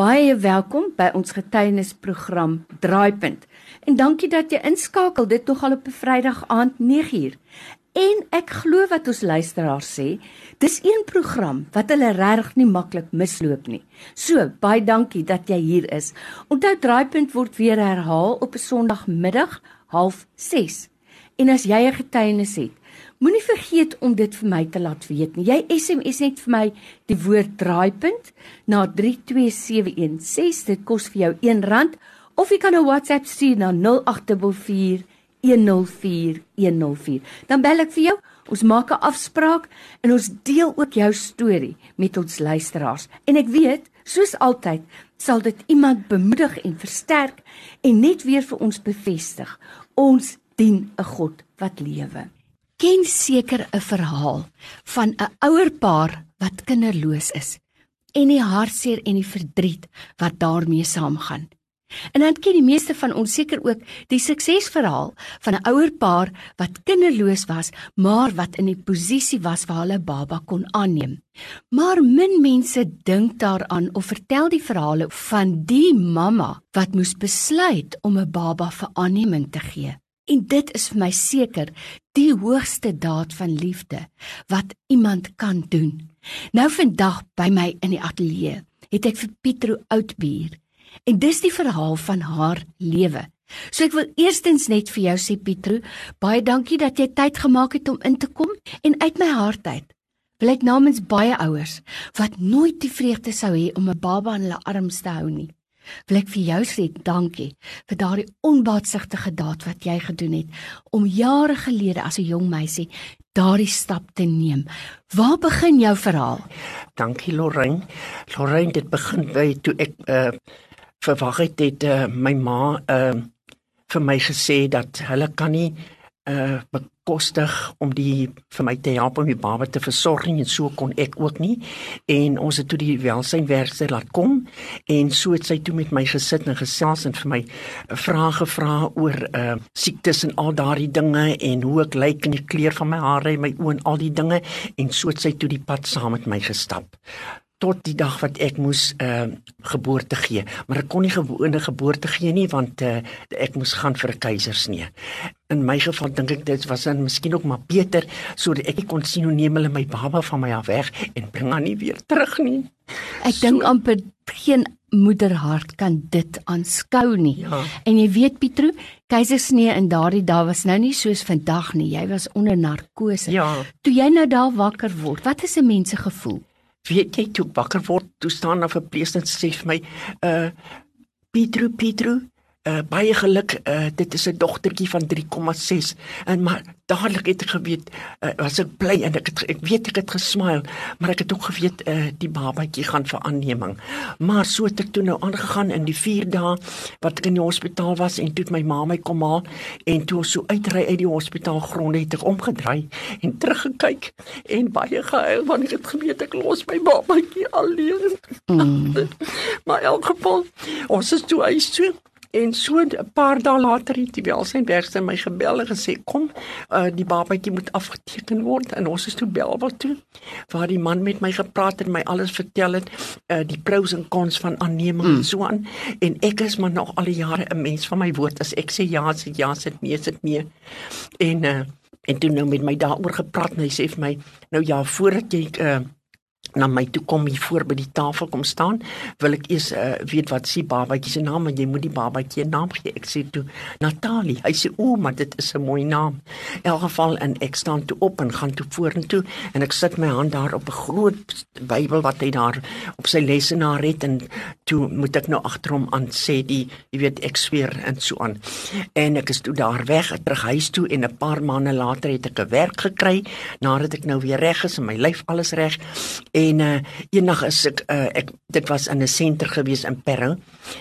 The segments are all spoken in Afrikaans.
Baie welkom by ons getuienisprogram Draaipunt. En dankie dat jy inskakel dit nog al op 'n Vrydag aand 9uur. En ek glo wat ons luisteraars sê, dis een program wat hulle regtig nie maklik misloop nie. So, baie dankie dat jy hier is. Onthou Draaipunt word weer herhaal op 'n Sondagmiddag 06:30. En as jy 'n getuienis het, moenie vergeet om dit vir my te laat weet nie. Jy SMS net vir my die woord Draaipunt na 32716. Dit kos vir jou R1 of jy kan 'n WhatsApp stuur na 0844 104104. Dan bel ek vir jou. Ons maak 'n afspraak en ons deel ook jou storie met ons luisteraars. En ek weet, soos altyd, sal dit iemand bemoedig en versterk en net weer vir ons bevestig. Ons dien 'n God wat lewe. Ken seker 'n verhaal van 'n ouer paar wat kinderloos is en die hartseer en die verdriet wat daarmee saamgaan. En dan ken die meeste van ons seker ook die suksesverhaal van 'n ouer paar wat kinderloos was, maar wat in die posisie was waar hulle baba kon aanneem. Maar min mense dink daaraan of vertel die verhale van die mamma wat moes besluit om 'n baba vir aanneming te gee. En dit is vir my seker die hoogste daad van liefde wat iemand kan doen. Nou vandag by my in die ateljee het ek vir Pietro Oudbier En dis die verhaal van haar lewe. So ek wil eerstens net vir jou sê Pietro, baie dankie dat jy tyd gemaak het om in te kom en uit my hart uit. Wil ek namens baie ouers wat nooit die vreugde sou hê om 'n baba in hulle arms te hou nie. Wil ek vir jou sê dankie vir daardie onbaatsigtige daad wat jy gedoen het om jare gelede as 'n jong meisie daardie stap te neem. Waar begin jou verhaal? Dankie Lorraine. Lorraine, dit begin by toe ek uh verwag het het uh, my ma uh, vir my gesê dat hulle kan nie uh bekostig om die vir my te help om die baba te versorg en so kon ek ook nie. En ons het toe die welsynwerker laat kom en so het sy toe met my gesit en gesels en vir my vrae gevra oor uh siektes en al daardie dinge en hoe ek lyk en die kleur van my hare en my oë en al die dinge. En so het sy toe die pad saam met my gestap tot die dag wat ek moes uh geboorte gee. Maar ek kon nie gewone geboorte gee nie want uh ek moes gaan vir 'n keisersnee. In my geval dink ek dit was dan miskien ook maar beter sodat ek kon sien hoe neem hulle my baba van my af weg en bring hom nie weer terug nie. Ek so, dink amper geen moederhart kan dit aanskou nie. Ja. En jy weet Pietro, keisersnee in daardie dae was nou nie soos vandag nie. Jy was onder narkose. Ja. Toe jy nou daar wakker word, wat is 'n mens se gevoel? Weet jy toe wakker word, toe staan daar 'n verpleegster sê vir my, uh Pietro Pietro, uh baie geluk, uh dit is 'n dogtertjie van 3,6 en maar dadelik het ek geweet uh, was ek bly en ek het ek weet ek het gesmile maar ek het ook geweet uh, die babatjie gaan vir aanneming. Maar so het ek toe nou aangegaan in die 4 dae wat ek in die hospitaal was en toe my ma my kom haal en toe so uitry uit die hospitaal gronde het ek omgedraai en teruggekyk en baie gehuil want ek het geweet ek los my babatjie alleen. Mm. maar in elk geval ons is toe huis toe En so 'n paar dae later het die welsynwerker my gebel en gesê kom, uh, die babatjie moet afgeteken word en ons is toe Belwel toe waar die man met my gepraat en my alles vertel het, uh, die pros en cons van aanneming mm. en so aan. En ek is maar nog al die jare 'n mens van my woord as ek sê ja, sê ja, sê nee, sê nee. En uh, en toe nou met my daaroor gepraat en hy sê vir my, nou ja, voordat jy uh, na my toe kom hier voor by die tafel kom staan, wil ek eers uh, weet wat sy babatjie se naam en jy moet die babatjie 'n naam gee. Ek sê toe Natalie. Hy sê o, maar dit is 'n mooi naam. In elk geval en ek staan toe op en gaan toe vorentoe en ek sit my hand daar op 'n groot Bybel wat hy daar op sy lesenaar het en toe moet ek nou agter hom aan sê die jy weet ek sweer en so aan. En ek is toe daar weg terug huis toe en 'n paar maande later het ek 'n werk gekry nadat ek nou weer reg is en my lyf alles reg En uh, eendag is ek uh, ek dit was in 'n senter gewees in Perro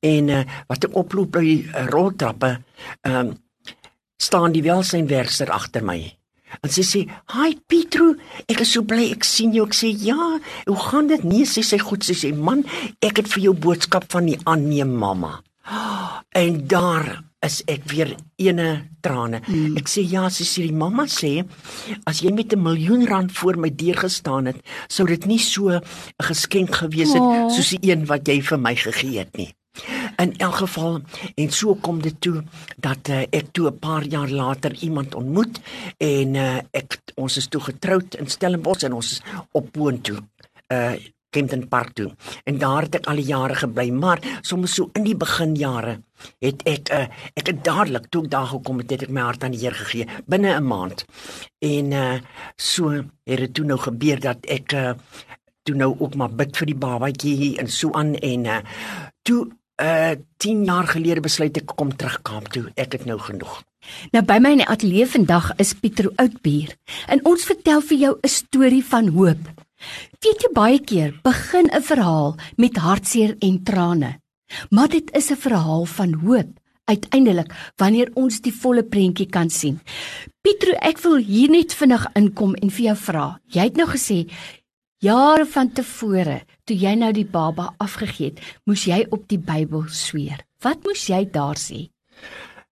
en uh, wat ek oploop by uh, roltrappe ehm um, staan die welsynwerker agter my. En sy sê: "Hi Pietro, ek is so bly ek sien jou." Ek sê: "Ja, hoe gaan dit?" Nee, sy sê goed. Sy sê: "Man, ek het vir jou boodskap van die aanneem mamma." En daar is ek weer ene trane. Mm. Ek sê ja, sy sê die mamma sê as jy met 'n miljoen rand voor my deur gestaan het, sou dit nie so 'n geskenk gewees het oh. soos die een wat jy vir my gegee het nie. In elk geval en so kom dit toe dat uh, ek toe 'n paar jaar later iemand ontmoet en uh, ek ons is toe getroud in Stellenbosch en ons is op woon toe. Uh Kempton Park toe. En daar het ek al die jare gebly, maar soms so in die beginjare het ek uh, ek het dadelik toe ek daar gekom het, het ek my hart aan die Here gegee binne 'n maand. En uh so het dit toe nou gebeur dat ek uh toe nou ook maar bid vir die babatjie en so aan en uh toe uh 10 jaar gelede besluit ek kom terug Kaap toe. Ek het nou genoeg. Nou by my in die ateljee vandag is Pieter Oudbier en ons vertel vir jou 'n storie van hoop. Weet jy baie keer begin 'n verhaal met hartseer en trane. Maar dit is 'n verhaal van hoop uiteindelik wanneer ons die volle prentjie kan sien. Pieter, ek wil hier net vinnig inkom en vir jou vra. Jy het nou gesê Jare van tevore, toe jy nou die baba afgegee het, moes jy op die Bybel sweer. Wat moes jy daar sê?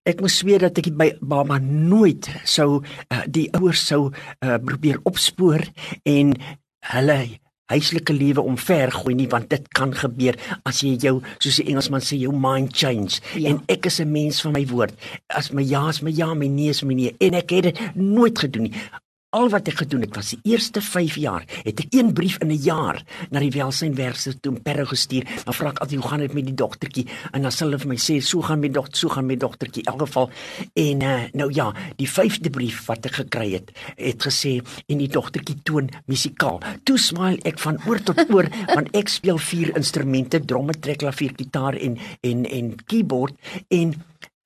Ek moes sweer dat ek die baba nooit sou uh, die ouers sou uh, probeer opspoor en hulle huislike lewe omvergooi nie want dit kan gebeur as jy jou soos die Engelsman sê jou mind change. Ja. en ek is 'n mens van my woord. As my ja is my ja my nee is my nee. En ek het dit nooit gedoen nie al wat ek gedoen het was die eerste 5 jaar het ek een brief in 'n jaar na die welsynwerkers toe in Perro gestuur. Dan vra ek altyd hoe gaan dit met die dogtertjie? En dan sê hulle vir my sê so gaan my dogter so gaan my dogtertjie in elk geval. En uh, nou ja die vyfde brief wat ek gekry het het gesê en die dogtertjie toon musikaal. Toe smile ek van oor tot oor want ek speel vier instrumente dromme trek klavier gitaar en en en keyboard. En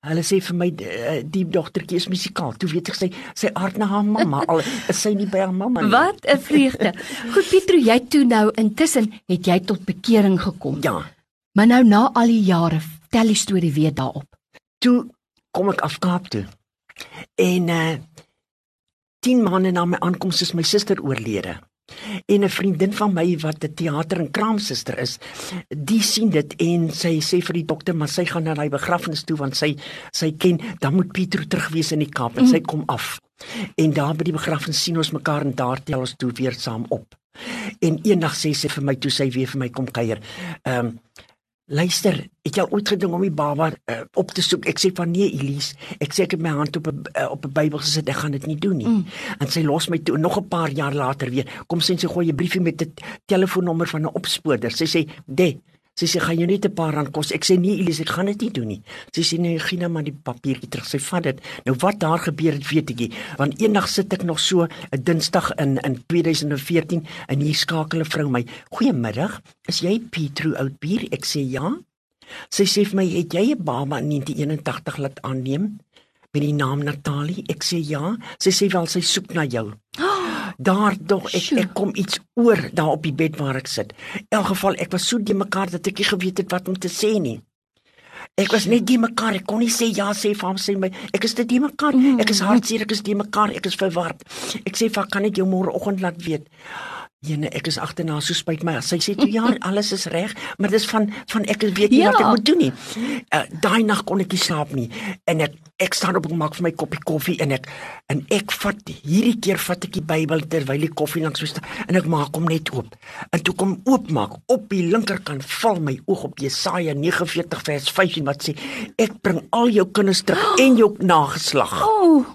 Hulle sê vir my eh, die dogtertjie is musikaal. Toe weet ek sy sy aard na haar mamma al is sy nie by haar mamma nie. Wat 'n vreugde. Goed Pietro, jy toe nou intussen het jy tot bekering gekom. Ja. Maar nou na al die jare, tel die storie weer daarop. Toe kom ek af Kaap toe. En uh eh, 10 maande na my aankoms is my suster oorlede en 'n vriendin van my wat 'n teater en kraamsuster is, die sien dit en sy sê vir die dokter maar sy gaan na daai begrafnis toe want sy sy ken dan moet Pietro terug wees in die Kaap en mm. sy kom af. En daar by die begrafnis sien ons mekaar en daar tel ons toe weer saam op. En eendag sê sy vir my toe sy weer vir my kom kuier. Ehm um, Luister, het jy ooit gedink om die baba uh, op te soek? Ek sê van nee, Elise. Ek sê ek het my hand op 'n uh, op 'n Bybel gesit. Ek gaan dit nie doen nie. Mm. En sy los my toe nog 'n paar jaar later weer. Kom sê sy gooi 'n briefie met 'n telefoonnommer van 'n opspoorder. Sy sê, "De, Sy sê gaan jy net 'n paar rand kos. Ek sê nee Elise, ek gaan dit nie doen nie. Sy sê nee, gee nou maar die papiertjie terug. Sy vat dit. Nou wat daar gebeur het, weet ek nie. Want eendag sit ek nog so 'n Dinsdag in in 2014 en hier skakel 'n vrou my. Goeiemiddag. Is jy Pietro Oudbier? Ek sê ja. Sy sê vir my, "Het jy 'n baba in 1981 laat aanneem met die naam Natalie?" Ek sê ja. Sy sê wel sy soek na jou. Daar dog ek ek kom iets oor daar op die bed waar ek sit. In elk geval ek was so die mekaar dat ek nie geweet het wat om te sê nie. Ek was net die mekaar, ek kon nie sê ja sê vir hom sê my ek is dit die mekaar. Ek is hartseer, ek is die mekaar, ek is verward. Ek sê, "Wat kan ek jou môreoggend laat weet?" Jene, ek is agterna, so spyt my. Sy sê toe ja, alles is reg, maar dis van van ek weet nie ja. wat ek moet doen nie. Uh, Daai nag kon ek nie slaap nie en ek ek staan op en maak vir my koppie koffie en ek en ek vat hierdie keer vat ek die Bybel terwyl die koffie langs my staan en ek maak hom net oop. En toe kom oopmaak op die linkerkant val my oog op Jesaja 49 vers 15 wat sê ek bring al jou kinders terug en jou nageslag. Oh.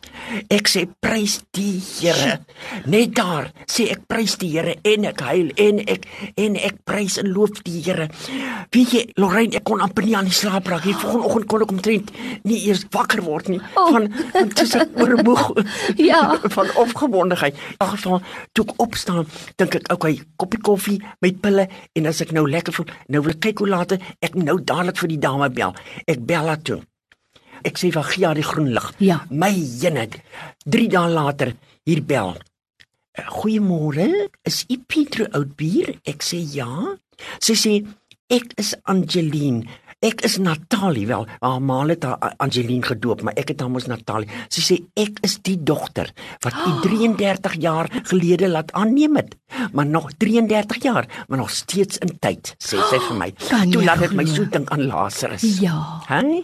Ek sê prys die Here. Net daar sê ek prys die Here en ek huil en ek en ek prys en loof die Here. Weet jy, Lorraine, ek kon amper nie aan die slaap raak nie. Volgende oggend kon ek omtrent nie eers wakker word nie oh. van tussen oormoeg. ja, van opgewondenheid. In geval toe ek opstaan, dink ek, okay, koppie koffie met pille en as ek nou lekker voel, nou wil ek kyk hoe laat ek nou dadelik vir die dame bel. Ek bel haar toe. Ek sê vir Gia die groen lig. Ja. My jene. 3 dae later hier bel. Goeiemôre, is u Pietro Oudbier? Ek sê ja. Sy sê ek is Angeline. ek is Natalie wel. Haar ma het haar Angeline gedoop, maar ek het haar mos Natalie. Sy sê ek is die dogter wat u 33 jaar gelede laat aanneem het. Maar nog 33 jaar, maar nog steeds in tyd, sê sy vir my. Kan Toe laat dit my so dink aan Lazarus. Ja. Hè?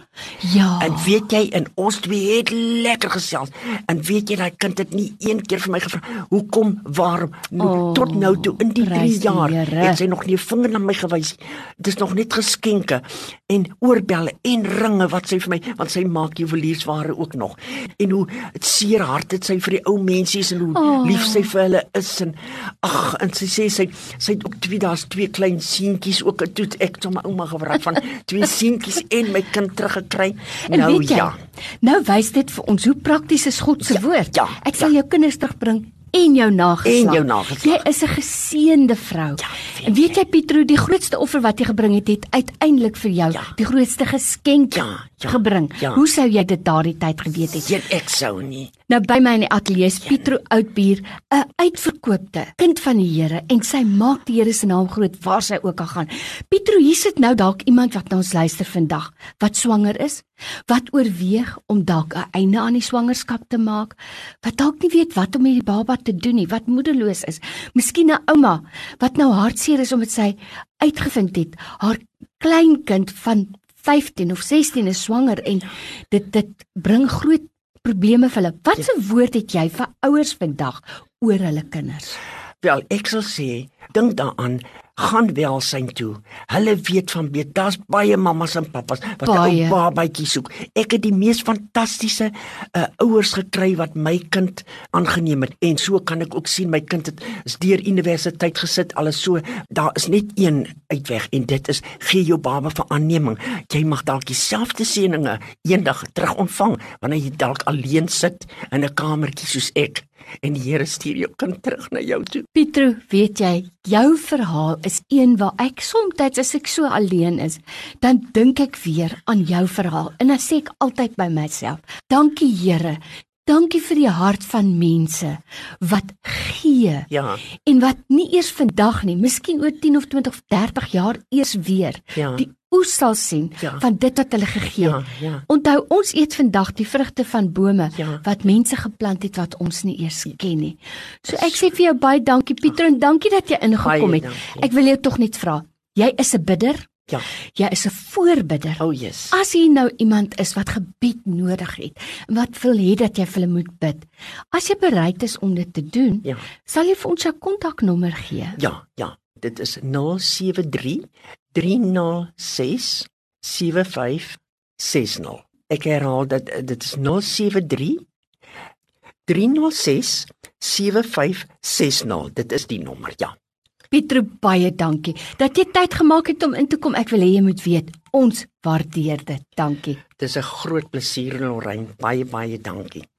Ja. En weet jy, en ons twee het lekker gesels. En weet jy, daai kind het nie een keer vir my gevra hoekom, waarom, nou, Oh, tot nou toe in die 3 prys die jaar Here. het sy nog nie 'n vinger na my gewys. Dis nog net geskenke en oorbelle en ringe wat sy vir my, want sy maak juweliersware ook nog. En hoe seer hart het sy vir die ou mensies en hoe Oh. lief sy vir hulle is en ag, en sy sê sy sy het ook twee daar's twee klein seentjies ook en toe het ek tot my ouma gevra van twee seentjies en my kind teruggekry. Nou jy, ja. nou wys dit vir ons hoe prakties is God se Ja, woord. ja, Ek sal jou kinders terugbring en jou nageslag. En jou nageslag. Jy is 'n geseënde vrou. Ja, weet en weet jy Pietro, die grootste offer wat jy gebring het, het uiteindelik vir jou Ja. die grootste geskenk Ja, ja, gebring. ja. Hoe sou jy dit daardie tyd geweet het? Sien ek sou nie. Nou by my in die ateljee is Pietro Oudbier, 'n uitverkoopte kind van die Here en sy maak die Here se naam groot waar sy ook al gaan. Pietro, hier sit nou dalk iemand wat na ons luister vandag wat swanger is, wat oorweeg om dalk 'n einde aan die swangerskap te maak, wat dalk nie weet wat om met die baba te doen nie, wat moedeloos is. Miskien 'n ouma wat nou hartseer is omdat sy uitgevind het haar kleinkind van 15 of 16 is swanger en dit dit bring groot probleme vir hulle. Wat 'n woord het jy vir ouers vandag oor hulle kinders? Wel, ek sal sê, dink daaraan, gaan welsyn toe. Hulle weet van weet, daar's baie mammas en pappas wat 'n ou babatjie soek. Ek het die mees fantastiese uh, ouers gekry wat my kind aangeneem het en so kan ek ook sien my kind het is deur universiteit gesit alles so. Daar is net een uitweg en dit is gee jou baba vir aanneming. Jy mag dalk dieselfde seëninge eendag terug ontvang wanneer jy dalk alleen sit in 'n kamertjie soos ek en die Here stuur jou kind terug na jou toe. Pietro, weet jy, jou verhaal is een waar ek soms as ek so alleen is, dan dink ek weer aan jou verhaal en dan sê ek altyd by myself, dankie Here. Dankie vir die hart van mense wat gee Ja. en wat nie eers vandag nie, miskien oor 10 of 20 of 30 jaar eers weer Ja. die oes sal sien Ja. van dit wat hulle gegee het. Ja, ja. Onthou, ons eet vandag die vrugte van bome Ja. wat mense geplant het wat ons nie eers ken nie. So ek sê vir jou baie dankie Pieter en dankie dat jy ingekom het. Ek wil jou tog net vra. Jy is 'n bidder? Ja. Jy is 'n voorbidder. Oh yes. As hier nou iemand is wat gebed nodig het en wat wil hê dat jy vir hulle moet bid. As jy bereid is om dit te doen, Ja. sal jy vir ons jou kontaknommer gee. Ja, ja. Dit is 073 306 7560. Ek herhaal dat dit is 073 306 7560. Dit is die nommer, ja. Pietro, baie dankie dat jy tyd gemaak het om in te kom. Ek wil hê jy moet weet, ons waardeer dit. Dankie. Dis 'n groot plesier Lorraine. Baie baie dankie.